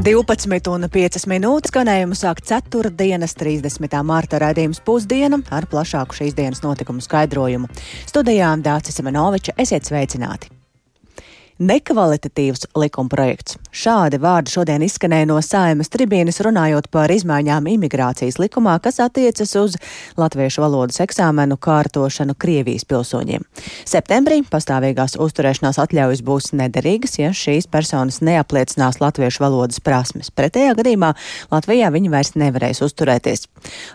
12,5 minūtes skanējumu sāk 4. dienas 30. mārta raidījums pusdiena ar plašāku šīs dienas notikumu skaidrojumu. Studijā Dācis Semenoviča esiet sveicināti! Nekvalitatīvs likumprojekts. Šādi vārdi šodien izskanēja no saimas tribīnes runājot par izmaiņām imigrācijas likumā, kas attiecas uz latviešu valodas eksāmenu kārtošanu Krievijas pilsoņiem. Septembrī pastāvīgās uzturēšanās atļaujas būs nederīgas, ja šīs personas neapliecinās latviešu valodas prasmes. Pretējā gadījumā Latvijā viņi vairs nevarēs uzturēties.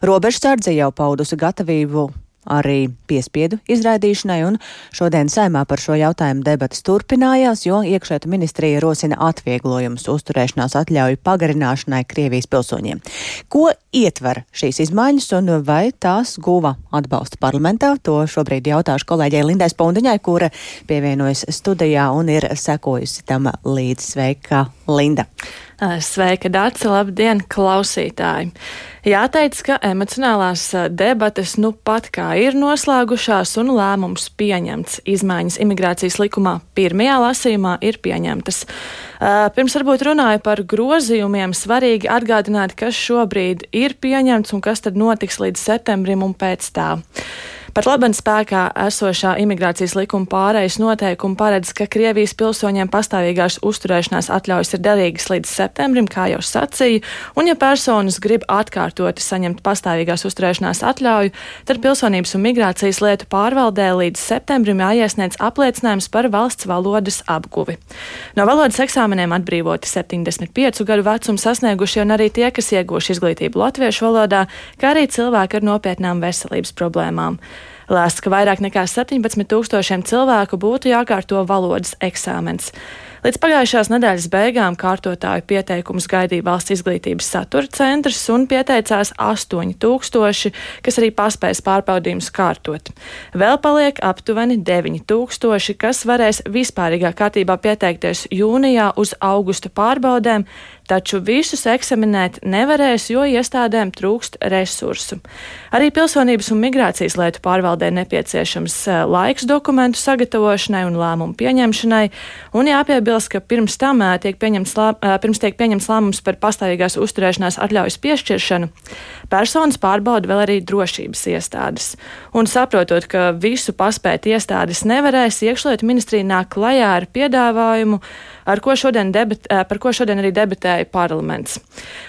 Robežsardze jau paudusi gatavību arī piespiedu izraidīšanai, un šodien saimā par šo jautājumu debatas turpinājās, jo iekšēta ministrija rosina atvieglojumus uzturēšanās atļauju pagarināšanai Krievijas pilsoņiem. Ko ietver šīs izmaiņas un vai tās guva atbalstu parlamentā? To šobrīd jautāšu kolēģei Lindai Spundiņai, kura pievienojas studijā un ir sekojusi tam līdzi. Sveika, Linda! Sveika, Dārsa! Labdien, klausītāji! Jāteic, ka emocionālās debates nu pat kā ir noslēgušās un lēmums pieņemts. Izmaiņas imigrācijas likumā pirmajā lasījumā ir pieņemtas. Pirms varbūt runāju par grozījumiem, svarīgi atgādināt, kas šobrīd ir pieņemts un kas tad notiks līdz septembrim un pēc tā. Pat labi spēkā esošā imigrācijas likuma pārējais noteikumi paredz, ka Krievijas pilsoņiem pastāvīgās uzturēšanās atļaujas ir derīgas līdz septembrim, kā jau sacīju, un ja personas grib atkārtoti saņemt pastāvīgās uzturēšanās atļauju, tad pilsonības un migrācijas lietu pārvaldē līdz septembrim jāiesniedz apliecinājums par valsts valodas apguvi. No valodas eksāmeniem atbrīvoti 75 gadu vecumu sasniegušie un arī tie, kas ieguvuši izglītību latviešu valodā, kā arī cilvēki ar nopietnām veselības problēmām. Lēsts, ka vairāk nekā 17 tūkstošiem cilvēku būtu jākārto valodas eksāmens. Līdz pagājušās nedēļas beigām kārtotāju pieteikumus gaidīja valsts izglītības satura centrs un pieteicās 8000, kas arī paspēs pārbaudījumus kārtot. Vēl paliek aptuveni 9000, kas varēs vispārīgā kārtībā pieteikties jūnijā uz augusta pārbaudēm, taču visus eksaminēt nevarēs, jo iestādēm trūkst resursu. Arī pilsonības un migrācijas lietu pārvaldē nepieciešams eh, laiks dokumentu sagatavošanai un lēmumu pieņemšanai, un jāpiebilst, jāatbilst, ka pirms tam tiek pieņemts, lā, pirms tiek pieņemts lēmums par pastāvīgās uzturēšanās atļaujas piešķiršanu, personas pārbauda vēl arī drošības iestādes. Un saprotot, ka visu paspēt iestādes nevarēs, iekšlietu ministrija nāk klajā ar piedāvājumu, ar ko šodien debat, par ko šodien arī debatēja parlaments.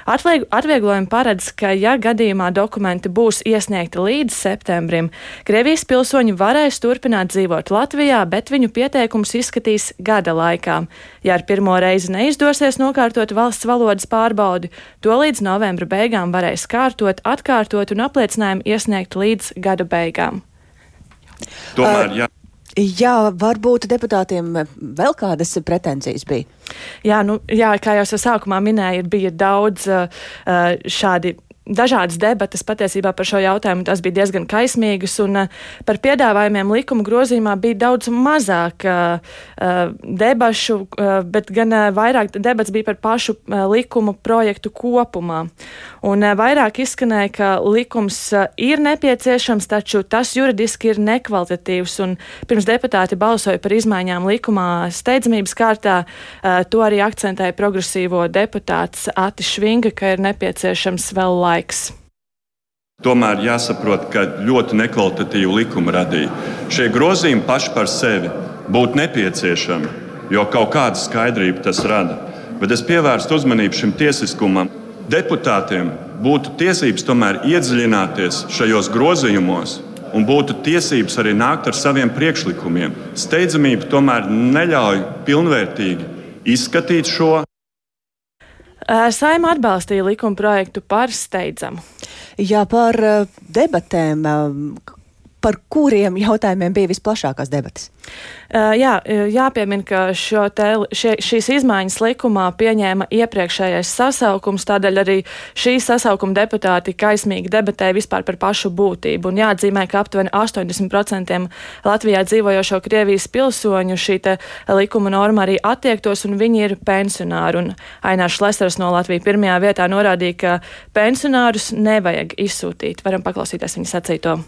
Atvieglojumi paredz, ka ja gadījumā dokumenti būs iesniegti līdz septembrim, Krievijas pilsoņi varēs turpināt dzīvot Latvijā, bet viņu pieteikums izskatīs gada laikā. Ja ar pirmo reizi neizdosies nokārtot valsts valodas pārbaudi, to līdz novembra beigām varēs kārtot, atkārtot un apliecinājumu iesniegt līdz gada beigām. Tomēr, jā. Jā, varbūt deputātiem vēl kādas pretenzijas bija. Jā, nu, jā kā jau es sākumā minēju, bija daudz uh, šādi dažādas debatas patiesībā par šo jautājumu. Tas bija diezgan kaismīgas, un uh, par piedāvājumiem likuma grozījumā bija daudz mazāk uh, debašu, uh, bet gan uh, vairāk debats bija par pašu likuma projektu kopumā. Un vairāk izskanēja, ka likums ir nepieciešams, taču tas juridiski ir nekvalitatīvs, un pirms deputāti balsoja par izmaiņām likumā steidzamības kārtā, to arī akcentēja progresīvo deputāts Ati Švinga, ka ir nepieciešams vēl laiks laiks. Tomēr jāsaprot, ka ļoti nekvalitatīvu likumu radīja. Šie grozījumi paši par sevi būtu nepieciešami, jo kaut kāda skaidrība tas rada. Bet es pievērstu uzmanību šim tiesiskumam. Deputātiem būtu tiesības tomēr iedziļināties šajos grozījumos un būtu tiesības arī nākt ar saviem priekšlikumiem. Steidzamība tomēr neļauj pilnvērtīgi izskatīt šo Saima atbalstīja likuma projektu par steidzamu. Jā, par debatēm, par kuriem jautājumiem bija visplašākās debatas? Jā, jāpiemina, ka te, šie, šīs izmaiņas likumā pieņēma iepriekšējais sasaukums, tādēļ arī šī sasaukuma deputāti kaismīgi debatēja vispār par pašu būtību. Un jāatzīmē, ka aptuveni 80% Latvijā dzīvojošo Krievijas pilsoņu šī likuma norma arī attiektos, un viņi ir pensionāri. Un Ainārs Lesers no Latvijas pirmajā vietā norādīja, ka pensionārus nevajag izsūtīt. Varam paklausīties viņa sacīto.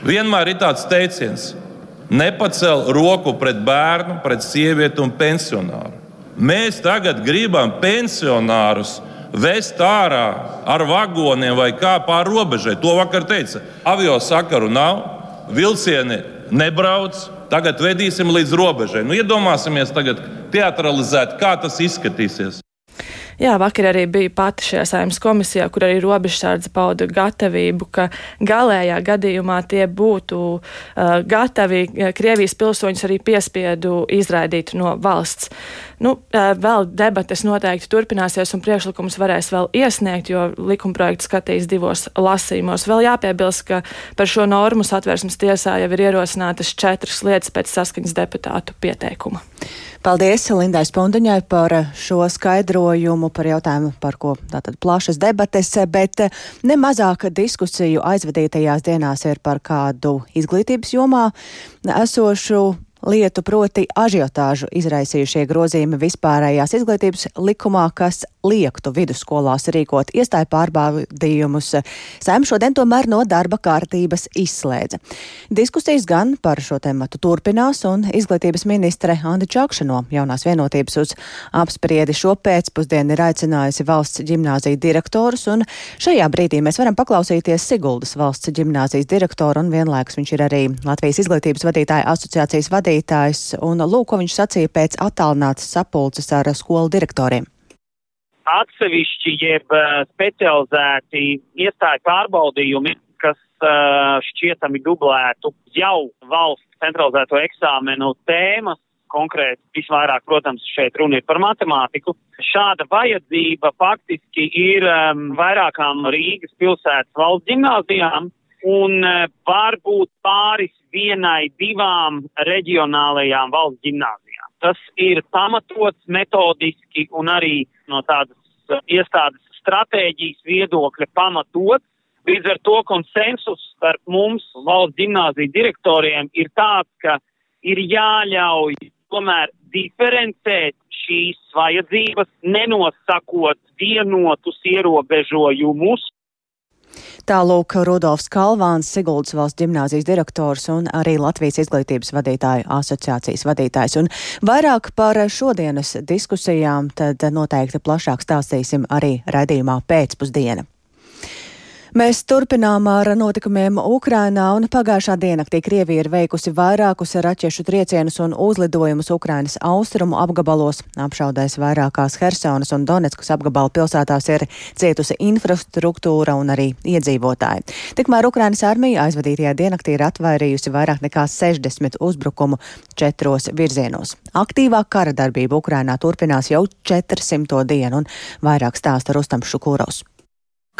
Vienmēr ir tāds teiciens, nepacel roku pret bērnu, pret sievieti un pensionāru. Mēs tagad gribam pensionārus vest ārā ar vagoniem vai kā pāri robežai. To vakar teica. Avio sakaru nav, vilcieni nebrauc. Tagad vedīsim līdz robežai. Nu, iedomāsimies, tagad teatralizēt, kā tas izskatīsies. Jā, vakar arī bija pati šajā saimnes komisijā, kur arī robežsardze pauda gatavību, ka galējā gadījumā tie būtu uh, gatavi Krievijas pilsoņus arī piespiedu izraidīt no valsts. Nu, uh, vēl debates noteikti turpināsies un priekšlikums varēs vēl iesniegt, jo likumprojekts skatīs divos lasījumos. Vēl jāpiebilst, ka par šo normu satversmes tiesā jau ir ierosinātas četras lietas pēc saskaņas deputātu pieteikuma. Paldies Lindai Spundaņai par šo skaidrojumu par jautājumu, par ko tātad plašas debates, bet nemazāk diskusiju aizvadītajās dienās ir par kādu izglītības jomā esošu lietu, proti ažiotāžu izraisījušie grozījumi vispārējās izglītības likumā, kas liektu vidusskolās rīkot iestāju pārbaudījumus. Saim šodien tomēr no darba kārtības izslēdza. Diskusijas gan par šo tematu turpinās, un izglītības ministre Anda Čakša no jaunās vienotības uz apspriedi šo pēcpusdienu ir aicinājusi valsts ģimnāziju direktorus, un šajā brīdī mēs varam paklausīties Siguldas valsts ģimnāzijas direktoru, un vienlaikus viņš ir arī Latvijas izglītības vadītāja asociācijas vadītājs, un lūk, ko viņš sacīja pēc attālinātas sapulces ar skolu direktoriem. Atsevišķi jeb eh, specializēti iestāju pārbaudījumi, kas uh, šķietami dublētu jau valsts centralizēto eksāmenu tēmas, konkrēti visvairāk, protams, šeit runa ir par matemātiku. Šāda vajadzība faktiski ir um, vairākām Rīgas pilsētas valsts gimnāzijām, un e, varbūt pāris vienai, divām reģionālajām valsts gimnāzijām. Tas ir pamatots metodiski un arī no tādas e, iestādes stratēģijas viedokļa pamatots. Līdz ar to konsensus starp mums, valsts gimnāziju direktoriem, ir tāds, ka ir jāļauj tomēr diferencēt šīs vajadzības, nenosakot vienotus ierobežojumus, Tālūk Rudolfs Kalvāns, Siguldas valsts ģimnāzijas direktors un arī Latvijas izglītības vadītāju asociācijas vadītājs. Un vairāk par šodienas diskusijām tad noteikti plašāk stāstīsim arī raidījumā pēcpusdiena. Mēs turpinām ar notikumiem Ukrainā, un pagājušā diennaktī Krievija ir veikusi vairākus raķešu triecienus un uzlidojumus Ukrainas austrumu apgabalos. Apšaudēs vairākās Hersonas un Donetskas apgabala pilsētās ir cietusi infrastruktūra un arī iedzīvotāji. Tikmēr Ukrainas armija aizvadītajā diennaktī ir atvairījusi vairāk nekā 60 uzbrukumu četros virzienos. Aktīvā kara darbība Ukrainā turpinās jau 400 dienu, un vairāk stāsta Rustams Šukūros.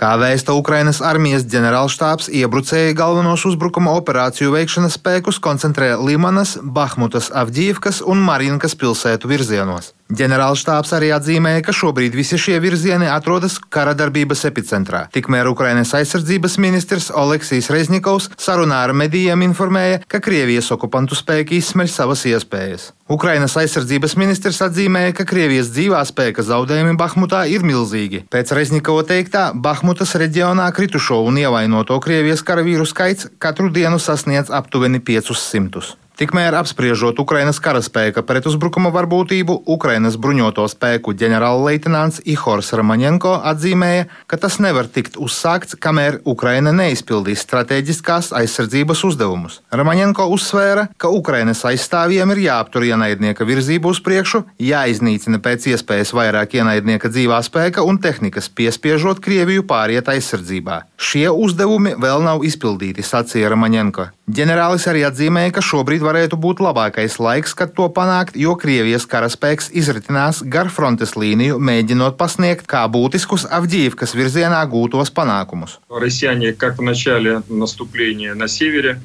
Kā vēsta Ukrainas armijas ģenerālštābs, iebrucēji galvenos uzbrukuma operāciju veikšanas spēkus koncentrē Limanas, Bahmutas, Avģīvkas un Marinkas pilsētu virzienos. Ģenerālštābs arī atzīmēja, ka šobrīd visi šie virzieni atrodas kara darbības epicentrā. Tikmēr Ukrainas aizsardzības ministrs Oleksijs Reznikovs sarunā ar medijiem informēja, ka Krievijas okupantu spēki izsmeļ savas iespējas. Ukrainas aizsardzības ministrs atzīmēja, ka Krievijas dzīvā spēka zaudējumi Bahmutā ir milzīgi. Pēc Reznikova teiktā, Bahmutas reģionā kritušo un ievainoto Krievijas karavīru skaits katru dienu sasniedz aptuveni 500. Tikmēr apspriežot Ukrainas karaspēka pretuzbrukuma varbūtību, Ukrainas bruņoto spēku ģenerālleitnants Ihors Ramaņenko atzīmēja, ka tas nevar tikt uzsākts, kamēr Ukraina neizpildīs strateģiskās aizsardzības uzdevumus. Ramaņenko uzsvēra, ka Ukrainas aizstāvjiem ir jāaptur ienaidnieka virzību uz priekšu, jāiznīcina pēc iespējas vairāk ienaidnieka dzīvā spēka un tehnikas, piespiežot Krieviju pāriet aizsardzībā. Šie uzdevumi vēl nav izpildīti, sacīja Ramaņenko. Ģenerālis arī atzīmēja, ka šobrīd varētu būt labākais laiks, kad to panākt, jo Krievijas karaspēks izritinās gar frontes līniju, mēģinot pasniegt kā būtiskus Avģīvkas virzienā gūtos panākumus.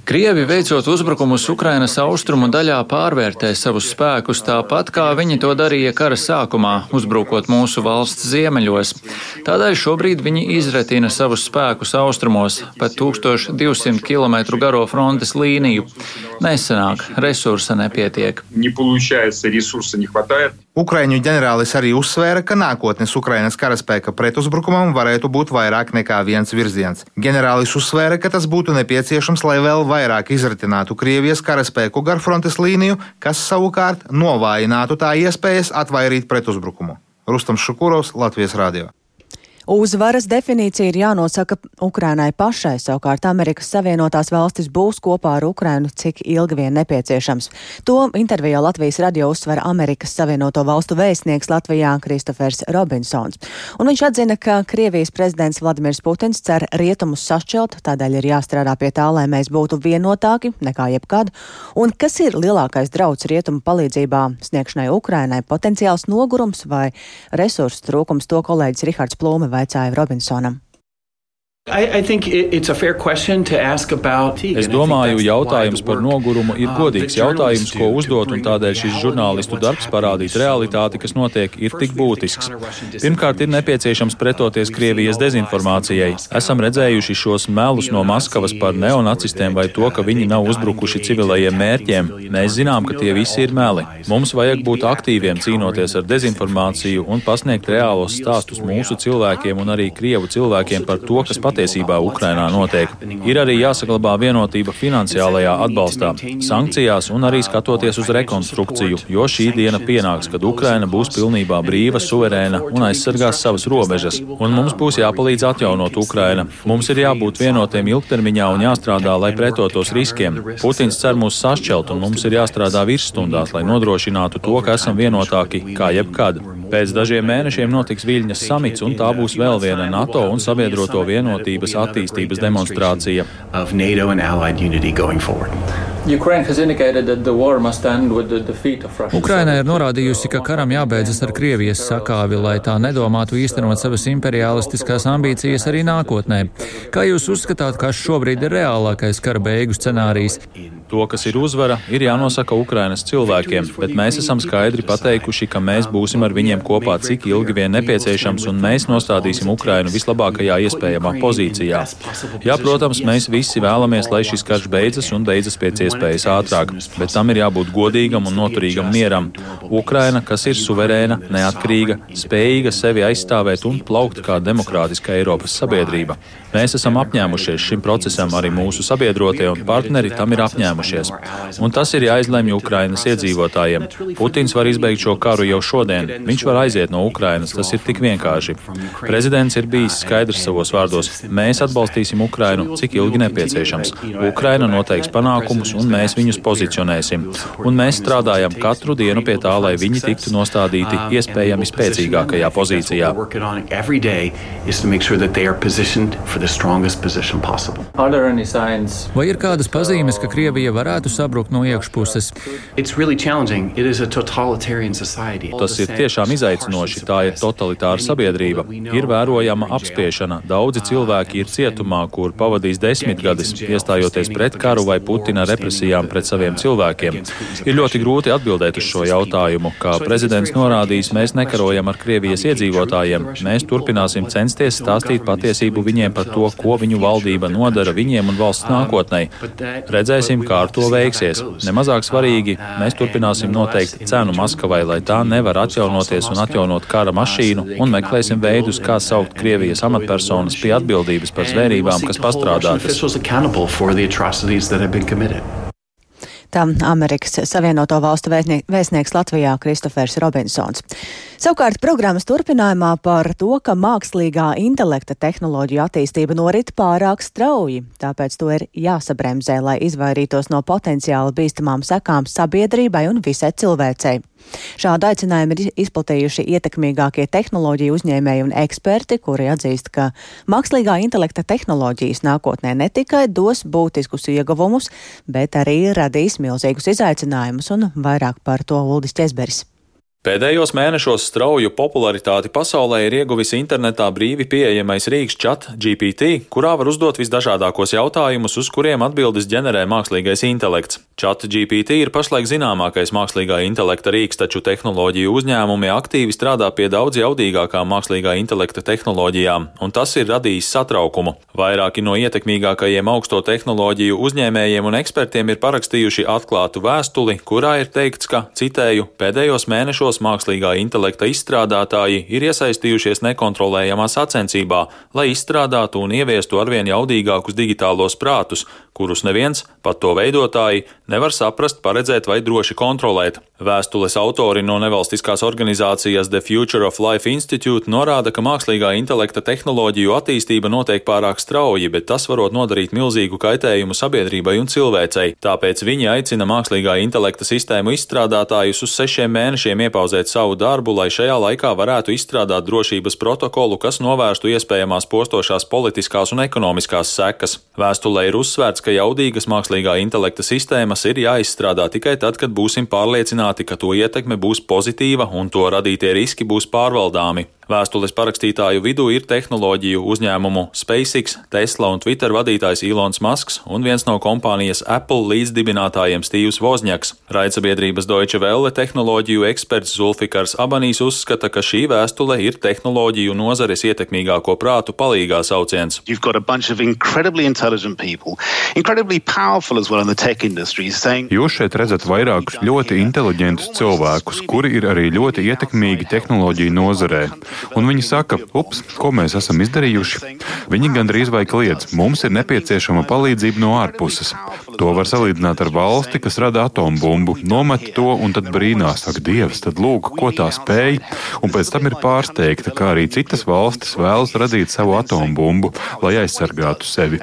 Krievi veicot uzbrukumus Ukrainas austrumu daļā pārvērtē savus spēkus tāpat, kā viņi to darīja kara sākumā, uzbrukot mūsu valsts ziemeļos. Tādēļ šobrīd viņi izretina savus spēkus austrumos, pat 1200 km garo frontes līniju. Nesenā nesanāk, resursa nepietiek. Ukraiņu ģenerālis arī uzsvēra, ka nākotnes Ukrainas karaspēka pretuzbrukumam varētu būt vairāk nekā viens virziens. Ģenerālis uzsvēra, ka tas būtu nepieciešams, lai vēl vairāk izratinātu Krievijas karaspēku gar frontes līniju, kas savukārt novājinātu tā iespējas atvairīt pretuzbrukumu. Rustams Šukurovs, Latvijas Rādio. Uzvaras definīcija ir jānosaka Ukrainai pašai, savukārt Amerikas Savienotās valstis būs kopā ar Ukrainu, cik ilgi vien nepieciešams. To intervijā Latvijas radio uzsver Amerikas Savienoto valstu vēstnieks Latvijā Kristofers Robinsons. Un viņš atzina, ka Krievijas prezidents Vladimirs Putins cer rietumus sašķelt, tādēļ ir jāstrādā pie tā, lai mēs būtu vienotāki nekā jebkad. Un kas ir lielākais drauds rietumu palīdzībā sniegšanai Ukrainai - potenciāls nogurums vai resursu trūkums, to kolēģis Rihards Plūme vaicāja Robinsonam. Es domāju, jautājums par nogurumu ir uh, godīgs jautājums, ko uzdot, un tādēļ šis žurnālistu darbs parādīt realitāti, kas notiek, ir tik būtisks. Pirmkārt, ir nepieciešams pretoties Krievijas dezinformācijai. Esam redzējuši šos melus no Maskavas par neonacistiem vai to, ka viņi nav uzbrukuši civilajiem mērķiem. Mēs zinām, ka tie visi ir meli. Mums vajag būt aktīviem cīnoties ar dezinformāciju un pasniegt reālos stāstus mūsu cilvēkiem un arī Krievu cilvēkiem par to, kas patiesībā patiesībā Ukrainā notiek. Ir arī jāsaglabā vienotība finansiālajā atbalstā, sankcijās un arī skatoties uz rekonstrukciju, jo šī diena pienāks, kad Ukraina būs pilnībā brīva, suverēna un aizsargās savas robežas, un mums būs jāpalīdz atjaunot Ukraina. Mums ir jābūt vienotiem ilgtermiņā un jāstrādā, lai pretotos riskiem. Putins cer mūs sašķelt, un mums ir jāstrādā virsstundās, lai nodrošinātu to, ka esam vienotāki kā jebkad. Pēc dažiem mēnešiem notiks Viļņas samits, un tā būs vēl viena NATO un sabiedroto vienotības attīstības demonstrācija. Ukraina ir norādījusi, ka karam jābeidzas ar Krievijas sakāvi, lai tā nedomātu īstenot savas imperialistiskās ambīcijas arī nākotnē. Kā jūs uzskatāt, kas šobrīd ir reālākais kara beigu scenārijs? To, kas ir uzvara, ir jānosaka Ukrainas cilvēkiem, bet mēs esam skaidri pateikuši, ka mēs būsim ar viņiem kopā cik ilgi vien nepieciešams, un mēs nostādīsim Ukrainu vislabākajā iespējamā pozīcijā. Jā, protams, mēs visi vēlamies, lai šis karš beidzas un beidzas pēc iespējas ātrāk, bet tam ir jābūt godīgam un noturīgam mieram. Ukraina, kas ir suverēna, neatkarīga, spējīga sevi aizstāvēt un plaukt kā demokrātiska Eiropas sabiedrība. Mēs esam apņēmušies šim procesam, arī mūsu sabiedrotie un partneri tam ir apņēmušies. Un tas ir jāizlemj Ukrainas iedzīvotājiem. Putins var izbeigt šo karu jau šodien. Viņš var aiziet no Ukrainas. Tas ir tik vienkārši. Prezidents ir bijis skaidrs savos vārdos. Mēs atbalstīsim Ukrainu, cik ilgi nepieciešams. Ukraina noteiks panākumus, un mēs viņus pozicionēsim. Un mēs strādājam katru dienu pie tā, lai viņi tiktu nostādīti iespējami spēcīgākajā pozīcijā. Vai ir kādas pazīmes, ka Krievija varētu sabrukt no iekšpuses. Really Tas ir tiešām izaicinoši. Tā ir totalitāra sabiedrība. Ir vērojama apspiešana. Daudzi cilvēki ir cietumā, kur pavadīs desmitgadus, iestājoties pret karu vai Putina represijām pret saviem cilvēkiem. Ir ļoti grūti atbildēt uz šo jautājumu. Kā prezidents norādījis, mēs nekarojam ar Krievijas iedzīvotājiem. Mēs turpināsim censties stāstīt patiesību viņiem par to, ko viņu valdība nodara viņiem un valsts nākotnē. Redzēsim, kā ar to veiksies. Nemazāk svarīgi, mēs turpināsim noteikt cenu Maskavai, lai tā nevar atjaunoties un atjaunot kara mašīnu, un meklēsim veidus, kā saukt Krievijas amatpersonas pie atbildības par zvērībām, kas pastrādātas. Tā Amerikas Savienoto Valstu vēstnieks Latvijā Kristofers Robinsons. Savukārt programmas turpinājumā par to, ka mākslīgā intelekta tehnoloģiju attīstība norit pārāk strauji, tāpēc to ir jāsabremzē, lai izvairītos no potenciāli bīstamām sekām sabiedrībai un visai cilvēcei. Šādu aicinājumu ir izplatījuši ietekmīgākie tehnoloģiju uzņēmēji un eksperti, kuri atzīst, ka mākslīgā intelekta tehnoloģijas nākotnē ne tikai dos būtiskus ieguvumus, bet arī radīs milzīgus izaicinājumus un vairāk par to Uldis Česberis. Pēdējos mēnešos strauju popularitāti pasaulē ir ieguvis internetā brīvi pieejamais rīks Chat GPT, kurā var uzdot visdažādākos jautājumus, uz kuriem atbildes ģenerē mākslīgais intelekts. Chat GPT ir pašlaik zināmākais mākslīgā intelekta rīks, taču tehnoloģiju uzņēmumi aktīvi strādā pie daudz jaudīgākām mākslīgā intelekta tehnoloģijām, un tas ir radījis satraukumu. Vairāki no ietekmīgākajiem augsto tehnoloģiju uzņēmējiem un ekspertiem ir parakstījuši atklātu vēstuli, kurā ir teikts, ka, citēju, pēdējos mēnešos gados mākslīgā intelekta izstrādātāji ir iesaistījušies nekontrolējamā sacensībā, lai izstrādātu un ieviestu arvien jaudīgākus digitālos prātus, kurus neviens, pat to veidotāji, nevar saprast, paredzēt vai droši kontrolēt. Vēstules autori no nevalstiskās organizācijas The Future of Life Institute norāda, ka mākslīgā intelekta tehnoloģiju attīstība notiek pārāk strauji, bet tas varot nodarīt milzīgu kaitējumu sabiedrībai un cilvēcei. Tāpēc viņi aicina mākslīgā intelekta sistēmu izstrādātājus uz sešiem mēnešiem iepauzēt savu darbu, lai šajā laikā varētu izstrādāt drošības protokolu, kas novērstu iespējamās postošās politiskās un ekonomiskās sekas. Vēstulē ir uzsvērts, ka jaudīgas mākslīgā intelekta sistēmas ir jāizstrādā tikai tad, kad būsim pārliecināti, ka to ietekme būs pozitīva un to radītie riski būs pārvaldāmi. Vēstules parakstītāju vidū ir tehnoloģiju uzņēmumu SpaceX, Tesla un Twitter vadītājs Ilons Masks un viens no kompānijas Apple līdzdibinātājiem Stīvs Vozņaks. Raidsabiedrības Deutsche Welle tehnoloģiju eksperts Zulfikars Abanīs uzskata, ka šī vēstule ir tehnoloģiju nozares ietekmīgāko prātu palīgā sauciens. Jūs šeit redzat vairākus ļoti inteliģentus cilvēkus, kuri ir arī ļoti ietekmīgi tehnoloģiju nozarē. Un viņi saka, ups, ko mēs esam izdarījuši? Viņi gandrīz vai kliedz, mums ir nepieciešama palīdzība no ārpuses. To var salīdzināt ar valsti, kas rada atombumbu, nomet to un tad brīnās, ak, Dievs, tad lūk, ko tā spēj, un pēc tam ir pārsteigta, kā arī citas valstis vēlas radīt savu atombumbu, lai aizsargātu sevi.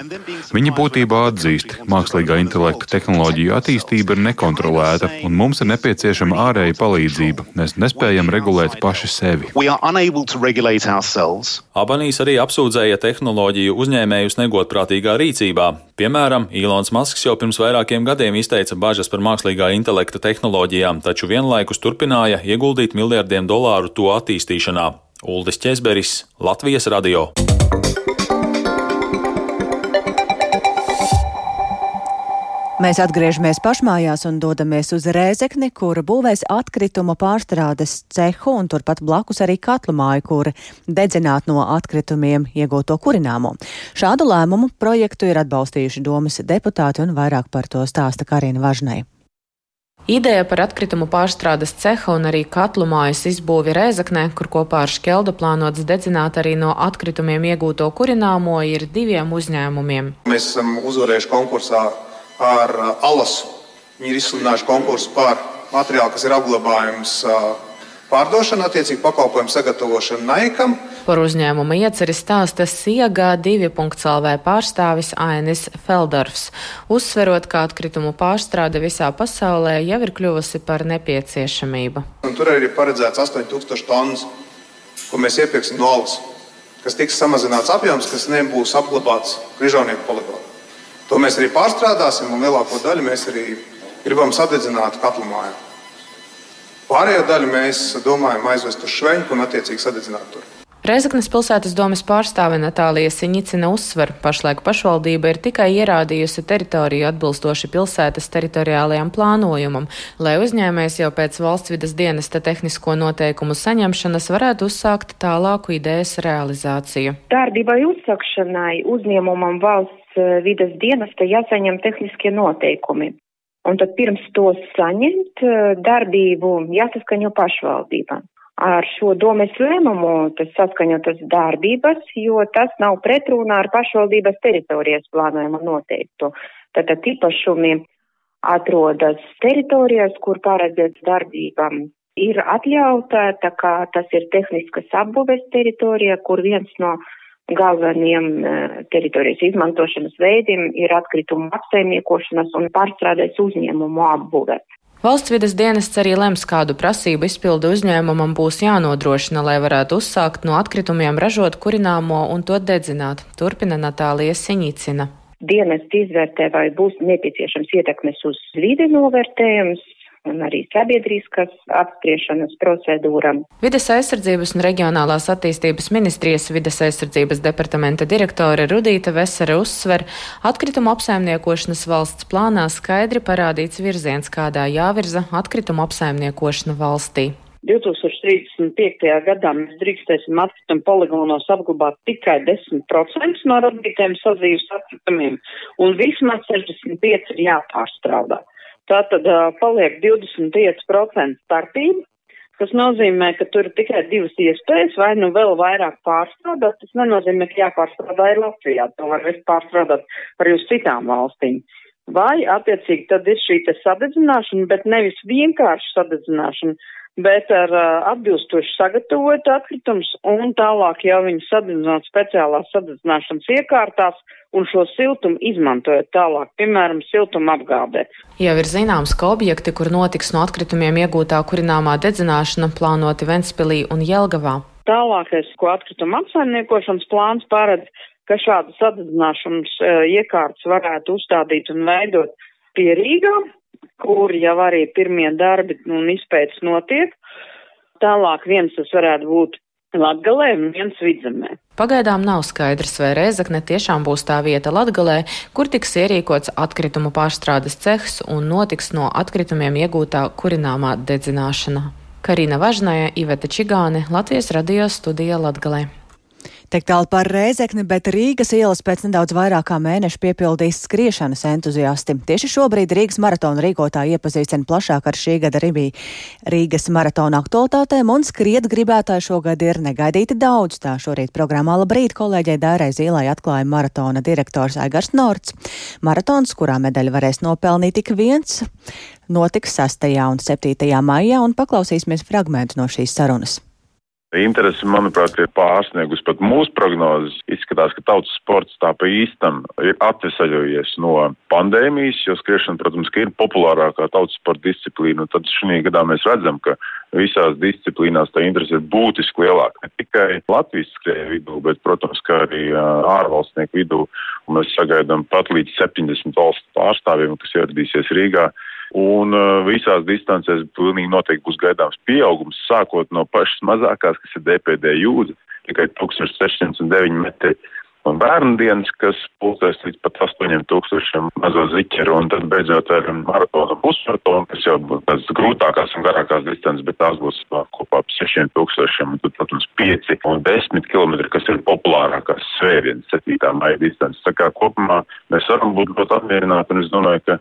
Viņi būtībā atzīst, mākslīgā intelekta tehnoloģija attīstība ir nekontrolēta, un mums ir nepieciešama ārēja palīdzība. Mēs nespējam regulēt paši sevi Abanīs arī apsūdzēja tehnoloģiju uzņēmējus negodprātīgā rīcībā. Piemēram, Ilons Masks jau pirms vairākiem gadiem izteica bažas par mākslīgā intelekta tehnoloģijām, taču vienlaikus turpināja ieguldīt miljardiem dolāru to attīstīšanā. Uldis Česberis, Latvijas radio. Mēs atgriežamies pašmājās un dodamies uz Rēzekni, kur būvēs atkritumu pārstrādes cehu un turpat blakus arī katlu māju, kur dedzināt no atkritumiem iegūto kurināmo. Šādu lēmumu projektu ir atbalstījuši domas deputāti un vairāk par to stāsta Karina Važnai. Ideja par atkritumu pārstrādes ceha un arī katlu mājas izbūvi Rēzaknē, kur kopā ar Škeldu plānots dedzināt arī no atkritumiem iegūto kurināmo, ir diviem uzņēmumiem. Mēs esam uzvarējuši konkursā ar uh, alasu. Viņi ir izsludinājuši konkursu par materiālu, kas ir apglabājums uh, pārdošana, attiecīgi pakalpojumu sagatavošana naikam. Par uzņēmuma ieceri stāsta SIEGA 2.CLV pārstāvis Ainis Feldorfs, uzsverot, ka atkritumu pārstrāde visā pasaulē jau ir kļuvusi par nepieciešamību. Un tur arī ir paredzēts 8000 tonnas, ko mēs iepirksim no alus, kas tiks samazināts apjoms, kas nebūs apglabāts Križaunieku poligonā. To mēs arī pārstrādāsim, un lielāko daļu mēs arī gribam sadedzināt katlu mājā. Pārējo daļu mēs domājam aizvest uz Šveņku un attiecīgi sadedzināt tur. Reizeknas pilsētas domas pārstāve Natālija Siņicina uzsver, pašlaik pašvaldība ir tikai ierādījusi teritoriju atbilstoši pilsētas teritoriālajam plānojumam, lai uzņēmējs jau pēc valsts vidas dienesta tehnisko noteikumu saņemšanas varētu uzsākt tālāku idejas realizāciju. Darbībai uzsākšanai uzņēmumam valsts Eh, vidas dienesta jāsaņem tehniskie noteikumi. Un tad pirms to saņemt, eh, darbību jāsaskaņo pašvaldībām. Ar šo domes lēmumu tas saskaņotas darbības, jo tas nav pretrunā ar pašvaldības teritorijas plānojumu noteiktu. Tātad īpašumi atrodas teritorijās, kur paredzēts darbībām ir atļauta, tā kā tas ir tehniskas apbūves teritorija, kur viens no galveniem eh, teritorijas izmantošanas veidiem ir atkritumu apsaimniekošanas un pārstrādes uzņēmumu apbūve. Valsts vidas dienests arī lems, kādu prasību izpildu uzņēmumam būs jānodrošina, lai varētu uzsākt no atkritumiem ražot kurināmo un to dedzināt, turpina Natālija Siņicina. Dienests izvērtē, vai būs nepieciešams ietekmes uz vidi novērtējums, un arī sabiedriskas apspriešanas procedūra. Vides aizsardzības un reģionālās attīstības ministrijas vides aizsardzības departamenta direktore Rudīta Vesere uzsver, atkritumu apsaimniekošanas valsts plānā skaidri parādīts virziens, kādā jāvirza atkritumu apsaimniekošana valstī. 2035. gadā mēs drīkstēsim atkritumu poligonos apglabāt tikai 10% no radītiem sadzīves atkritumiem, un vismaz 65 ir jāpārstrādā. Tātad uh, paliek 25% starpība, kas nozīmē, ka tur ir tikai divas iespējas, vai nu vēl vairāk pārstrādāt. Tas nenozīmē, ka jāpārstrādā ir Latvijā, to var visu pārstrādāt arī uz citām valstīm. Vai, attiecīgi, tad ir šī te sadedzināšana, bet nevis vienkārši sadedzināšana, bet ar uh, atbilstoši sagatavot atkritumus un tālāk jau viņu sadedzināt speciālās sadedzināšanas iekārtās un šo siltumu izmantojot tālāk, piemēram, siltuma apgādē. Jau ir zināms, ka objekti, kur notiks no atkritumiem iegūtā kurināmā dedzināšana, plānoti Ventspilī un Jelgavā. Tālākais, ko atkrituma apsaimniekošanas plāns paredz, ka šādas sadedzināšanas uh, iekārtas varētu uzstādīt un veidot pie Rīgām, kur jau arī pirmie darbi un izpētes notiek. Tālāk viens tas varētu būt Latgalē un viens vidzemē. Pagaidām nav skaidrs, vai Rēzakne tiešām būs tā vieta Latgalē, kur tiks ierīkots atkritumu pārstrādes cehs un notiks no atkritumiem iegūtā kurināmā dedzināšana. Karina Važnaja, Iveta Čigāne, Latvijas radio studija Latgalē. Tik tālu par Rēzekni, bet Rīgas ielas pēc nedaudz vairāk kā mēneša piepildīs skriešanas entuziasti. Tieši šobrīd Rīgas maratona rīkotāji iepazīstina plašāk ar šī gada Rībī Rīgas maratona aktualitātēm, un skriet gribētāji šogad ir negaidīti daudz. Tā šorīt programmā Labrīt kolēģei Dārai Zīlai atklāja maratona direktors Aigars Norts. Maratons, kurā medaļu varēs nopelnīt tik viens, notiks 6. un 7. maijā, un paklausīsimies fragmentu no šīs sarunas. Interesi, manuprāt, ir pārsniegus pat mūsu prognozes. Izskatās, ka tautas sports tā pa īstam ir atvesaļojies no pandēmijas, jo skriešana, protams, ka ir populārākā tautas sporta disciplīna. Tad šī gadā mēs redzam, ka visās disciplīnās tā interese ir būtiski lielāka. Ne tikai Latvijas skrēja vidū, bet, protams, kā arī ārvalstnieku vidū. Mēs sagaidām pat līdz 70 valstu pārstāvjiem, kas ieradīsies Rīgā. Un uh, visās distancēs pilnīgi noteikti būs gaidāms pieaugums, sākot no pašas mazākās, kas ir DPD jūdzi, tikai 1609 metri. Un bērnu dienas, kas pulcēs līdz pat 8000 mazo ziķeru, un tad beidzot ar maratonu pusmaratonu, kas jau būs tās grūtākās un garākās distances, bet tās būs kopā ap 6000, un tad, protams, 5 un 10 km, kas ir populārākās svētdienas 7. maija distances. Tā kā kopumā mēs varam būt ļoti apmierināti, un es domāju, ka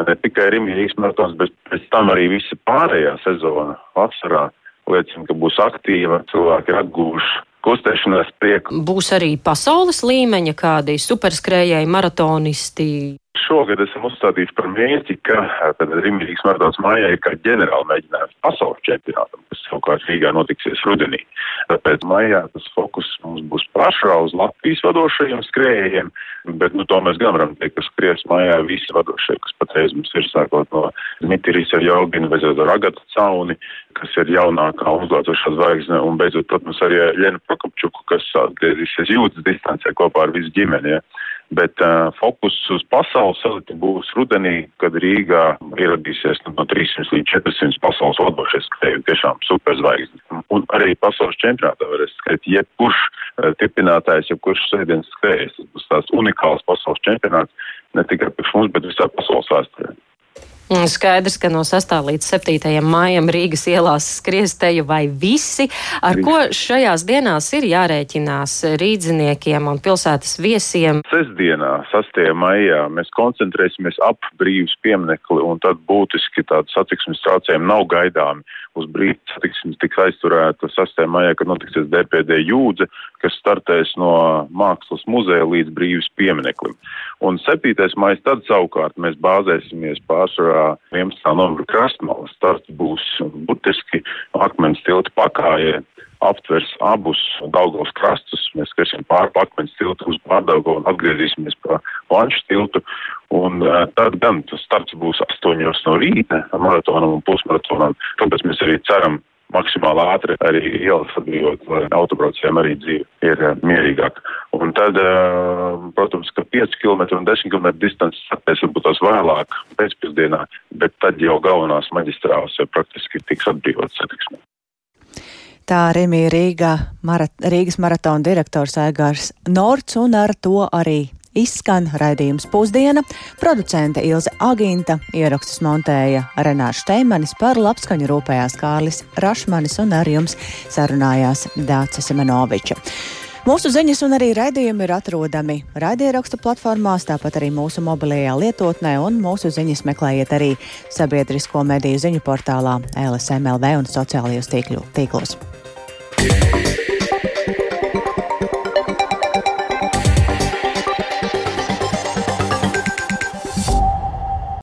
ne tikai Rīgas maratons, bet pēc tam arī visa pārējā sezona vasarā liecina, ka būs aktīva, cilvēki ir atguvuši kustēšanās prieku. Būs arī pasaules līmeņa kādi superskrējēji, maratonisti. Šogad esam uzstādījuši par mērķi, ka Rīgas maratons mājā ir kā ģenerāla mēģinājums pasaules čempionātam, kas savukārt Rīgā notiksies rudenī. Tāpēc maijā tas fokus mums būs pašā uz Latvijas vadošajiem skrējējiem, bet nu, to mēs gan varam teikt, ka skries maijā visi vadošie, kas patreiz mums ir sākot no Dmitrijas ar Jolginu, beidzot ar Agatu Cauni, kas ir jaunākā uzlācošā zvaigzne, un beidzot, protams, arī Lena Prokopčuku, kas atgriezīsies jūtas distancē kopā ar visu ģimeni. Ja bet uh, fokus uz pasaules elitu būs rudenī, kad Rīgā ieradīsies nu, no 300 līdz 400 pasaules vadošie skrēji, tiešām superzvaigznes. Un arī pasaules čempionātā varēs skriet jebkurš uh, tipinātājs, jebkurš sēdienas skrējējs. Tas būs tās unikāls pasaules čempionāts ne tikai priekš mums, bet visā pasaules vēsturē. Mm, skaidrs, ka no 6. līdz 7. maijam Rīgas ielās skries teju vai visi. Ar ko šajās dienās ir jārēķinās rīdziniekiem un pilsētas viesiem? Sestdienā, 6. maijā, mēs koncentrēsimies ap brīvs pieminekli un tad būtiski tādu satiksmes traucējumu nav gaidāmi. Uz brīvs satiksmes tiks aizturēta 6. maijā, kad notiksies DPD jūdze, kas startēs no Mākslas muzeja līdz brīvs piemineklim. Un 7. maijs tad savukārt mēs bāzēsimies pārsvarā 11. novembra krastmalas starts būs burtiski akmens tilta pakājē aptvers abus Daugavas krastus. Mēs skriesim pāri akmens tiltu uz Pārdaugavu un atgriezīsimies pa Lanču tiltu. Un uh, tad gan tas starts būs 8 no rīta maratonam un pusmaratonam. Tāpēc mēs arī ceram maksimāli ātri arī ielas atbrīvot, lai autobraucējiem arī dzīve ir mierīgāka. Un tad, protams, ka 5 km un 10 km distances atpēc varbūt tās vēlāk pēcpusdienā, bet tad jau galvenās maģistrāls jau praktiski tiks atbrīvotas satiksmē. Tā Rimija Rīga, marat, Rīgas maratona direktors Aigārs Norts un ar to arī izskan raidījums pusdiena. Producente Ilze Aginta ierakstus montēja Renāša Steimanis par labskaņu rūpējās Kārlis Rašmanis un ar jums sarunājās Dācis Semenoviča. Mūsu ziņas un arī raidījumi ir atrodami raidierakstu platformās, tāpat arī mūsu mobilajā lietotnē, un mūsu ziņas meklējiet arī sabiedrisko mediju ziņu portālā LSMLV un sociālajos tīklos. Yeah.